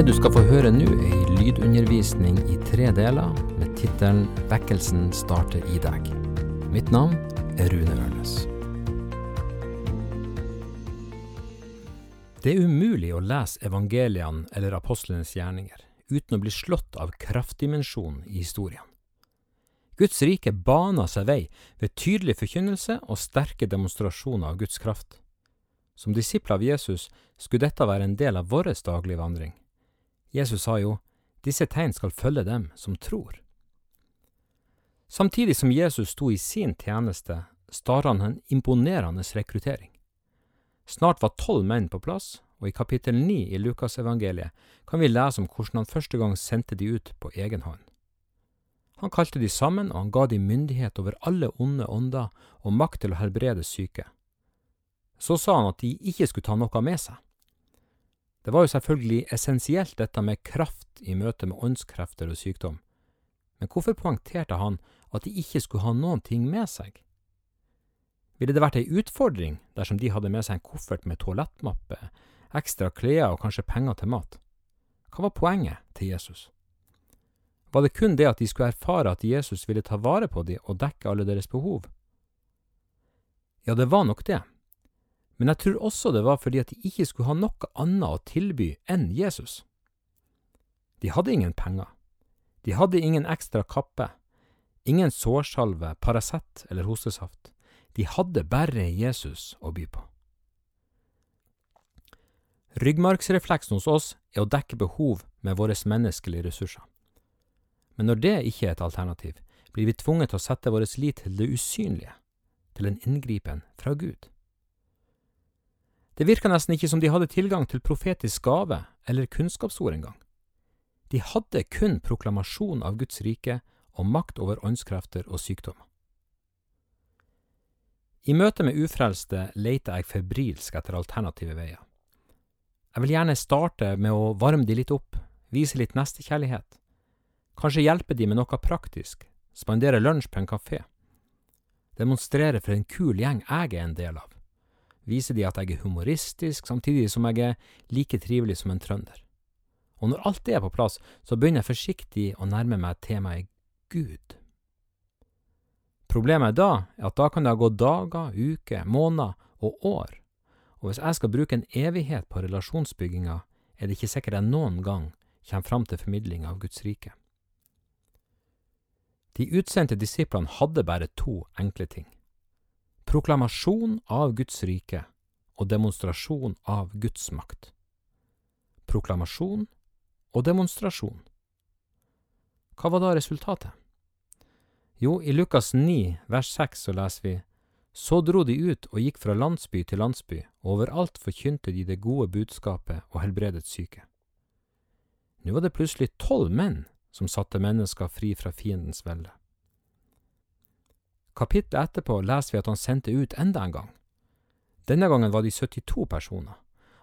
Det du skal få høre nå, er ei lydundervisning i tre deler med tittelen 'Vekkelsen starter i deg'. Mitt navn er Rune Ørnes. Det er umulig å lese evangeliene eller apostlenes gjerninger uten å bli slått av kraftdimensjonen i historien. Guds rike baner seg vei ved tydelig forkynnelse og sterke demonstrasjoner av Guds kraft. Som disipler av Jesus skulle dette være en del av vår daglige vandring. Jesus sa jo, disse tegn skal følge dem som tror. Samtidig som Jesus sto i sin tjeneste, startet han en imponerende rekruttering. Snart var tolv menn på plass, og i kapittel ni i Lukasevangeliet kan vi lese om hvordan han første gang sendte de ut på egen hånd. Han kalte de sammen, og han ga de myndighet over alle onde ånder og makt til å helbrede syke. Så sa han at de ikke skulle ta noe med seg. Det var jo selvfølgelig essensielt dette med kraft i møte med åndskrefter og sykdom, men hvorfor poengterte han at de ikke skulle ha noen ting med seg? Ville det vært ei utfordring dersom de hadde med seg en koffert med toalettmappe, ekstra klær og kanskje penger til mat? Hva var poenget til Jesus? Var det kun det at de skulle erfare at Jesus ville ta vare på dem og dekke alle deres behov? Ja, det var nok det, men jeg tror også det var fordi at de ikke skulle ha noe annet å tilby enn Jesus. De hadde ingen penger, de hadde ingen ekstra kappe, ingen sårsalve, Paracet eller hostesaft, de hadde bare Jesus å by på. Ryggmargsrefleksen hos oss er å dekke behov med våre menneskelige ressurser. Men når det ikke er et alternativ, blir vi tvunget til å sette vår lit til det usynlige, til en inngripen fra Gud. Det virka nesten ikke som de hadde tilgang til profetisk gave eller kunnskapsord engang. De hadde kun proklamasjon av Guds rike og makt over åndskrefter og sykdommer. I møte med ufrelste leter jeg febrilsk etter alternative veier. Jeg vil gjerne starte med å varme de litt opp, vise litt nestekjærlighet. Kanskje hjelpe de med noe praktisk, spandere lunsj på en kafé. Demonstrere for en kul gjeng jeg er en del av viser de at jeg er humoristisk, samtidig som jeg er like trivelig som en trønder. Og når alt det er på plass, så begynner jeg forsiktig å nærme meg temaet Gud. Problemet da er at da kan det ha gått dager, uker, måneder og år, og hvis jeg skal bruke en evighet på relasjonsbygginga, er det ikke sikkert jeg noen gang kommer fram til formidling av Guds rike. De utsendte disiplene hadde bare to enkle ting proklamasjon av Guds rike og demonstrasjon av Guds makt. Proklamasjon og demonstrasjon. Hva var da resultatet? Jo, i Lukas 9 vers 6 så leser vi Så dro de ut og gikk fra landsby til landsby, og overalt forkynte de det gode budskapet og helbredet syke. Nå var det plutselig tolv menn som satte mennesker fri fra fiendens velde. Kapittelet etterpå leser vi at han sendte ut enda en gang. Denne gangen var de 72 personer,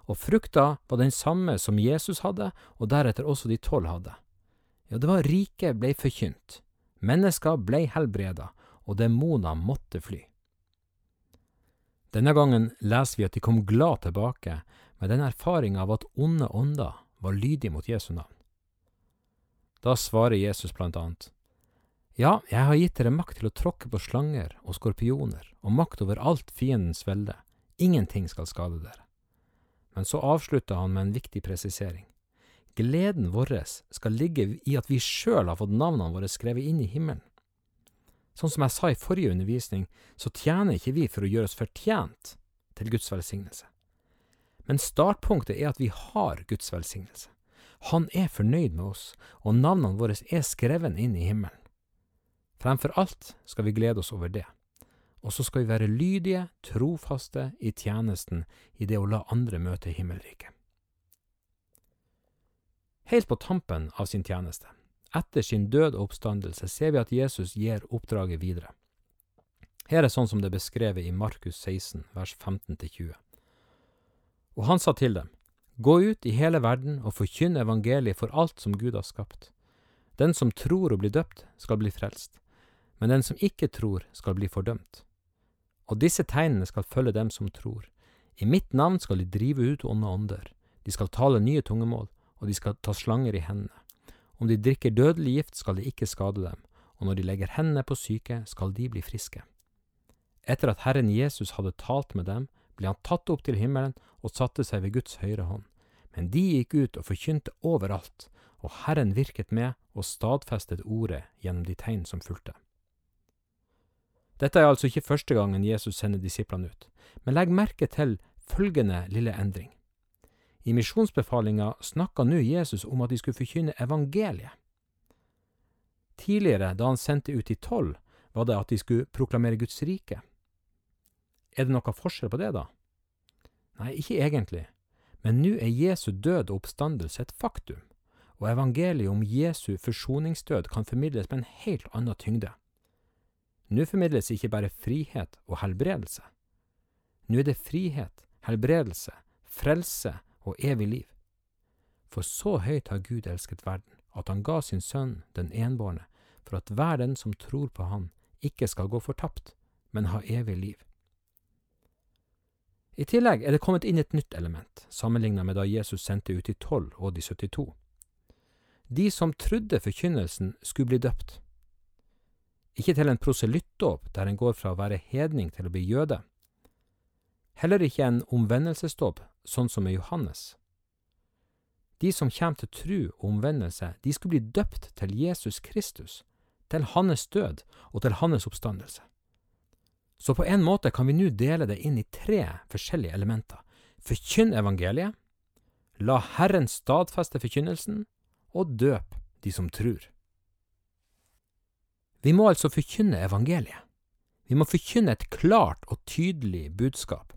og frukta var den samme som Jesus hadde, og deretter også de tolv hadde. Ja, det var riket blei forkynt, mennesker blei helbreda, og demoner måtte fly. Denne gangen leser vi at de kom glad tilbake med den erfaringa av at onde ånder var lydige mot Jesu navn. Da svarer Jesus blant annet, ja, jeg har gitt dere makt til å tråkke på slanger og skorpioner, og makt over alt fiendens velde. Ingenting skal skade dere. Men så avslutta han med en viktig presisering. Gleden vår skal ligge i at vi sjøl har fått navnene våre skrevet inn i himmelen. Sånn som jeg sa i forrige undervisning, så tjener ikke vi for å gjøre oss fortjent til Guds velsignelse. Men startpunktet er at vi har Guds velsignelse. Han er fornøyd med oss, og navnene våre er skrevet inn i himmelen. Fremfor alt skal vi glede oss over det, og så skal vi være lydige, trofaste i tjenesten i det å la andre møte himmelriket. Helt på tampen av sin tjeneste, etter sin død og oppstandelse, ser vi at Jesus gir oppdraget videre. Her er sånn som det er beskrevet i Markus 16, vers 15–20. Og han sa til dem, Gå ut i hele verden og forkynn evangeliet for alt som Gud har skapt. Den som tror og blir døpt, skal bli frelst men den som ikke tror, skal bli fordømt. Og disse tegnene skal følge dem som tror. I mitt navn skal de drive ut onde ånder, de skal tale nye tungemål, og de skal ta slanger i hendene. Om de drikker dødelig gift, skal det ikke skade dem, og når de legger hendene på syke, skal de bli friske. Etter at Herren Jesus hadde talt med dem, ble han tatt opp til himmelen og satte seg ved Guds høyre hånd. Men de gikk ut og forkynte overalt, og Herren virket med og stadfestet ordet gjennom de tegn som fulgte. Dette er altså ikke første gangen Jesus sender disiplene ut, men legg merke til følgende lille endring. I misjonsbefalinga snakka nå Jesus om at de skulle forkynne evangeliet. Tidligere, da han sendte ut de tolv, var det at de skulle proklamere Guds rike. Er det noe forskjell på det, da? Nei, ikke egentlig, men nå er Jesu død og oppstandelse et faktum, og evangeliet om Jesu forsoningsdød kan formidles med en helt annen tyngde. Nå formidles ikke bare frihet og helbredelse. Nå er det frihet, helbredelse, frelse og evig liv. For så høyt har Gud elsket verden, at han ga sin sønn, den enbårne, for at hver den som tror på han, ikke skal gå fortapt, men ha evig liv. I tillegg er det kommet inn et nytt element, sammenlignet med da Jesus sendte ut de tolv og de 72. De som trodde forkynnelsen, skulle bli døpt. Ikke til en proselyttdåp der en går fra å være hedning til å bli jøde. Heller ikke en omvendelsesdåp, sånn som med Johannes. De som kommer til tru og omvendelse, de skulle bli døpt til Jesus Kristus, til hans død og til hans oppstandelse. Så på en måte kan vi nå dele det inn i tre forskjellige elementer. Forkynn evangeliet, la Herren stadfeste forkynnelsen, og døp de som tror. Vi må altså forkynne evangeliet. Vi må forkynne et klart og tydelig budskap.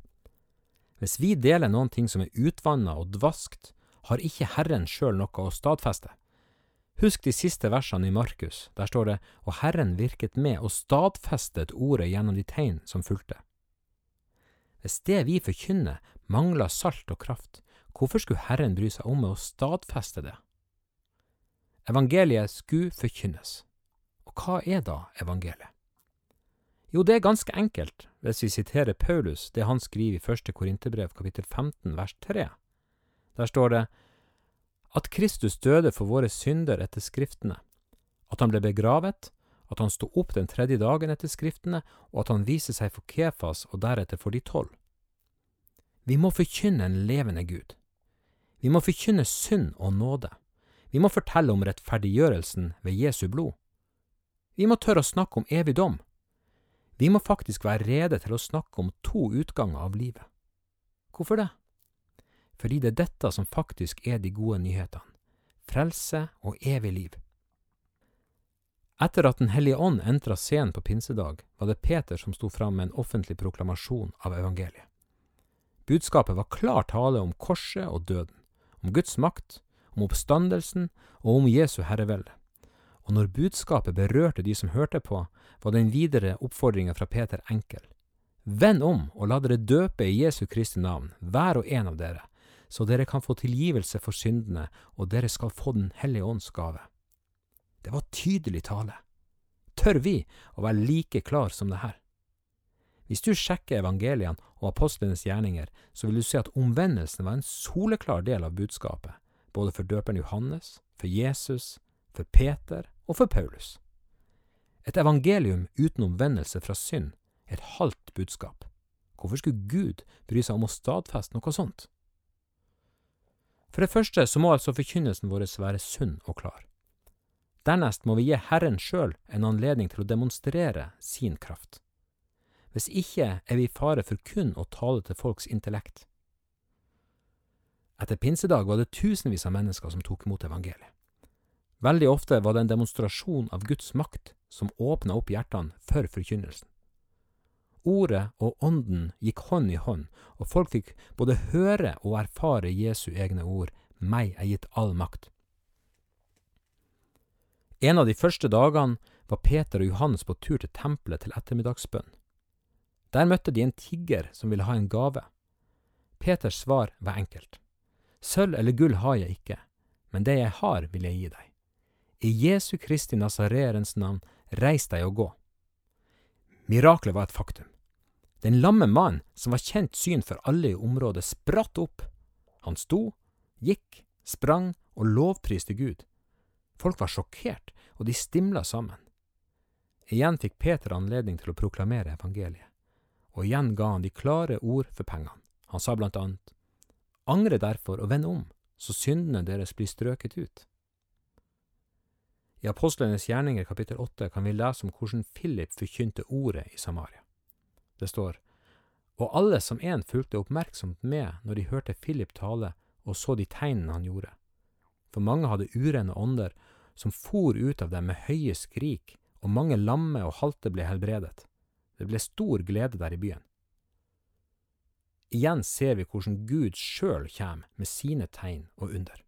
Hvis vi deler noen ting som er utvanna og dvaskt, har ikke Herren sjøl noe å stadfeste. Husk de siste versene i Markus, der står det Og Herren virket med og stadfestet ordet gjennom de tegn som fulgte. Hvis det vi forkynner mangler salt og kraft, hvorfor skulle Herren bry seg om å stadfeste det? Evangeliet skulle forkynnes. Hva er da evangeliet? Jo, det er ganske enkelt, hvis vi siterer Paulus, det han skriver i første Korinterbrev kapittel 15 vers 3. Der står det at Kristus døde for våre synder etter Skriftene, at han ble begravet, at han sto opp den tredje dagen etter Skriftene, og at han viser seg for Kefas og deretter for de tolv. Vi må forkynne en levende Gud. Vi må forkynne synd og nåde. Vi må fortelle om rettferdiggjørelsen ved Jesu blod. Vi må tørre å snakke om evig dom. Vi må faktisk være rede til å snakke om to utganger av livet. Hvorfor det? fordi det er dette som faktisk er de gode nyhetene – frelse og evig liv. Etter at Den hellige ånd entra scenen på pinsedag, var det Peter som sto fram med en offentlig proklamasjon av evangeliet. Budskapet var klar tale om korset og døden, om Guds makt, om oppstandelsen og om Jesu herrevelde. Og når budskapet berørte de som hørte på, var den videre oppfordringa fra Peter enkel. Vend om og la dere døpe i Jesu Kristi navn, hver og en av dere, så dere kan få tilgivelse for syndene, og dere skal få Den hellige ånds gave. Det var tydelig tale. Tør vi å være like klar som det her? Hvis du sjekker evangeliene og apostlenes gjerninger, så vil du se at omvendelsen var en soleklar del av budskapet, både for døperen Johannes, for Jesus, for Peter og for Paulus. Et evangelium uten omvendelse fra synd er et halvt budskap. Hvorfor skulle Gud bry seg om å stadfeste noe sånt? For det første så må altså forkynnelsen vår være sunn og klar. Dernest må vi gi Herren sjøl en anledning til å demonstrere sin kraft. Hvis ikke er vi i fare for kun å tale til folks intellekt. Etter pinsedag var det tusenvis av mennesker som tok imot evangeliet. Veldig ofte var det en demonstrasjon av Guds makt som åpna opp hjertene for forkynnelsen. Ordet og Ånden gikk hånd i hånd, og folk fikk både høre og erfare Jesu egne ord, meg er gitt all makt. En av de første dagene var Peter og Johannes på tur til tempelet til ettermiddagsbønn. Der møtte de en tigger som ville ha en gave. Peters svar var enkelt. Sølv eller gull har jeg ikke, men det jeg har, vil jeg gi deg. I Jesu Kristi Nasareerens navn, reis deg og gå. Miraklet var et faktum. Den lamme mannen, som var kjent syn for alle i området, spratt opp. Han sto, gikk, sprang og lovpriste Gud. Folk var sjokkert, og de stimla sammen. Igjen fikk Peter anledning til å proklamere evangeliet, og igjen ga han de klare ord for pengene. Han sa blant annet, Angre derfor og vend om, så syndene deres blir strøket ut. I Apostlenes gjerninger kapittel åtte kan vi lese om hvordan Philip forkynte ordet i Samaria. Det står, Og alle som en fulgte oppmerksomt med når de hørte Philip tale og så de tegnene han gjorde. For mange hadde urene ånder som for ut av dem med høye skrik, og mange lamme og halte ble helbredet. Det ble stor glede der i byen. Igjen ser vi hvordan Gud sjøl kommer med sine tegn og under.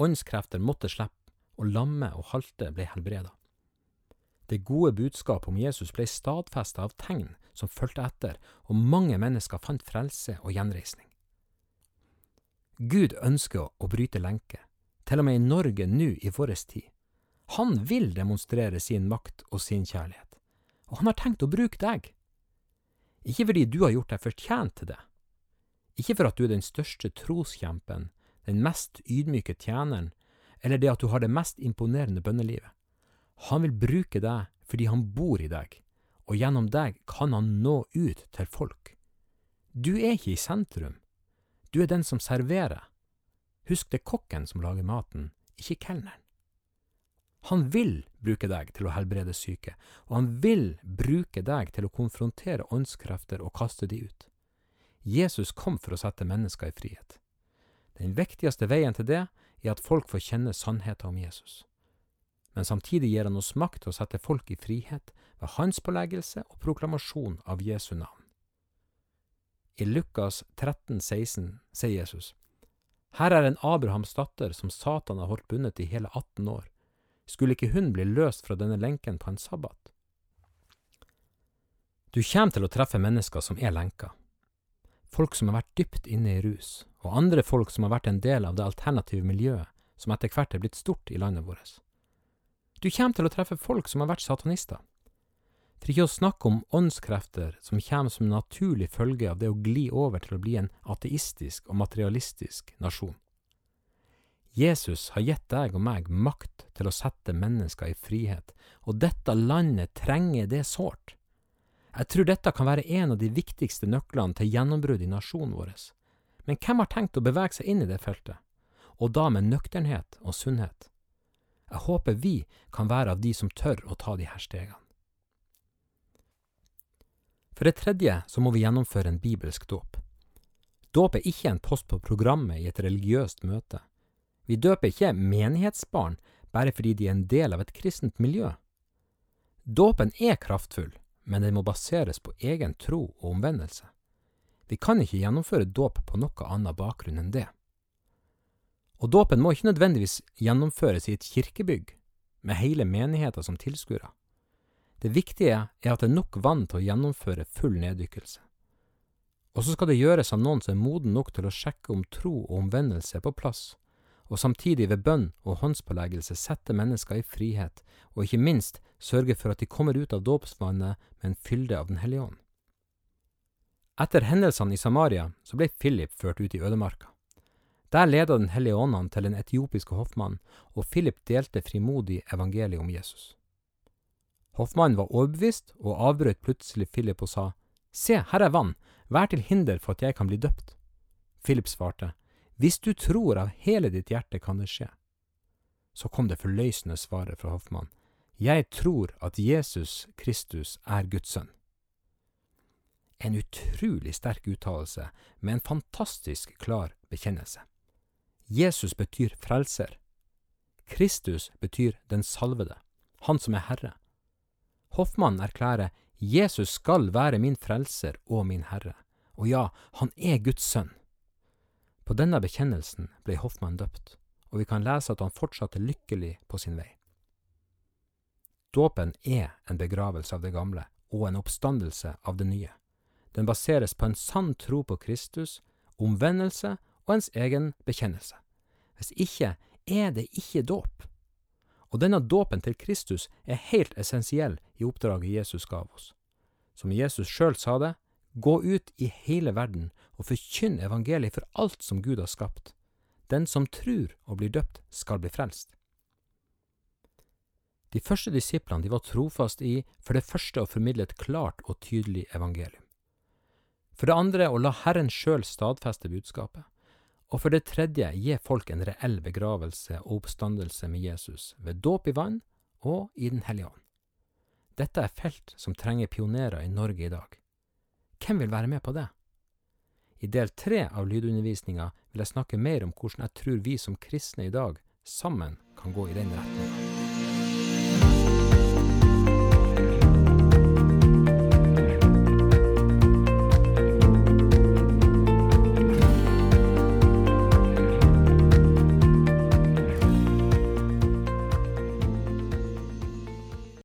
Åndskrefter måtte slippe, og lamme og halte ble helbreda. Det gode budskapet om Jesus ble stadfesta av tegn som fulgte etter, og mange mennesker fant frelse og gjenreisning. Gud ønsker å bryte lenker, til og med i Norge nå i vår tid. Han vil demonstrere sin makt og sin kjærlighet, og han har tenkt å bruke deg. Ikke fordi du har gjort deg fortjent til det, ikke for at du er den største troskjempen, den mest ydmyke tjeneren, eller det at du har det mest imponerende bønnelivet. Han vil bruke deg fordi han bor i deg, og gjennom deg kan han nå ut til folk. Du er ikke i sentrum, du er den som serverer. Husk det er kokken som lager maten, ikke kelneren. Han vil bruke deg til å helbrede syke, og han vil bruke deg til å konfrontere åndskrefter og kaste de ut. Jesus kom for å sette mennesker i frihet. Den viktigste veien til det er at folk får kjenne sannheten om Jesus. Men samtidig gir han oss makt til å sette folk i frihet ved hans påleggelse og proklamasjon av Jesu navn. I Lukas 13, 16 sier Jesus, Her er en Abrahams datter som Satan har holdt bundet i hele 18 år. Skulle ikke hun bli løst fra denne lenken på en sabbat? Du kommer til å treffe mennesker som er lenka. Folk som har vært dypt inne i rus, og andre folk som har vært en del av det alternative miljøet som etter hvert er blitt stort i landet vårt. Du kommer til å treffe folk som har vært satanister. For ikke å snakke om åndskrefter som kommer som en naturlig følge av det å gli over til å bli en ateistisk og materialistisk nasjon. Jesus har gitt deg og meg makt til å sette mennesker i frihet, og dette landet trenger det sårt. Jeg tror dette kan være en av de viktigste nøklene til gjennombrudd i nasjonen vår. Men hvem har tenkt å bevege seg inn i det feltet? Og da med nøkternhet og sunnhet. Jeg håper vi kan være av de som tør å ta de her stegene. For det tredje så må vi gjennomføre en bibelsk dåp. Dåp er ikke en post på programmet i et religiøst møte. Vi døper ikke menighetsbarn bare fordi de er en del av et kristent miljø. Dåpen er kraftfull, men den må baseres på egen tro og omvendelse. Vi kan ikke gjennomføre dåp på noe annet bakgrunn enn det. Og dåpen må ikke nødvendigvis gjennomføres i et kirkebygg, med hele menigheten som tilskuere. Det viktige er at det er nok vann til å gjennomføre full neddykkelse. Og så skal det gjøres av noen som er moden nok til å sjekke om tro og omvendelse er på plass, og samtidig ved bønn og håndspåleggelse sette mennesker i frihet, og ikke minst sørge for at de kommer ut av dåpsvannet med en fylde av Den hellige ånd. Etter hendelsene i Samaria så ble Philip ført ut i ødemarka. Der ledet Den hellige ånd ham til den etiopiske hoffmannen, og Philip delte frimodig evangeliet om Jesus. Hoffmannen var overbevist og avbrøt plutselig Philip og sa, Se, her er vann, vær til hinder for at jeg kan bli døpt. Philip svarte, Hvis du tror av hele ditt hjerte, kan det skje. Så kom det forløsende svaret fra Hoffmann. Jeg tror at Jesus Kristus er Guds sønn. En utrolig sterk uttalelse med en fantastisk klar bekjennelse. Jesus betyr frelser. Kristus betyr den salvede, han som er Herre. Hoffmann erklærer Jesus skal være min frelser og min herre, og ja, han er Guds sønn. På denne bekjennelsen ble Hoffmann døpt, og vi kan lese at han fortsatte lykkelig på sin vei. Dåpen er en begravelse av det gamle og en oppstandelse av det nye. Den baseres på en sann tro på Kristus, omvendelse og ens egen bekjennelse. Hvis ikke er det ikke dåp. Og denne dåpen til Kristus er helt essensiell i oppdraget Jesus gav oss. Som Jesus sjøl sa det, gå ut i hele verden og forkynn evangeliet for alt som Gud har skapt. Den som tror og blir døpt, skal bli frelst. De første disiplene de var trofast i for det første å formidle et klart og tydelig evangelium. For det andre å la Herren sjøl stadfeste budskapet. Og for det tredje gi folk en reell begravelse og oppstandelse med Jesus, ved dåp i vann og i Den hellige ånd. Dette er felt som trenger pionerer i Norge i dag. Hvem vil være med på det? I del tre av lydundervisninga vil jeg snakke mer om hvordan jeg tror vi som kristne i dag sammen kan gå i den retninga.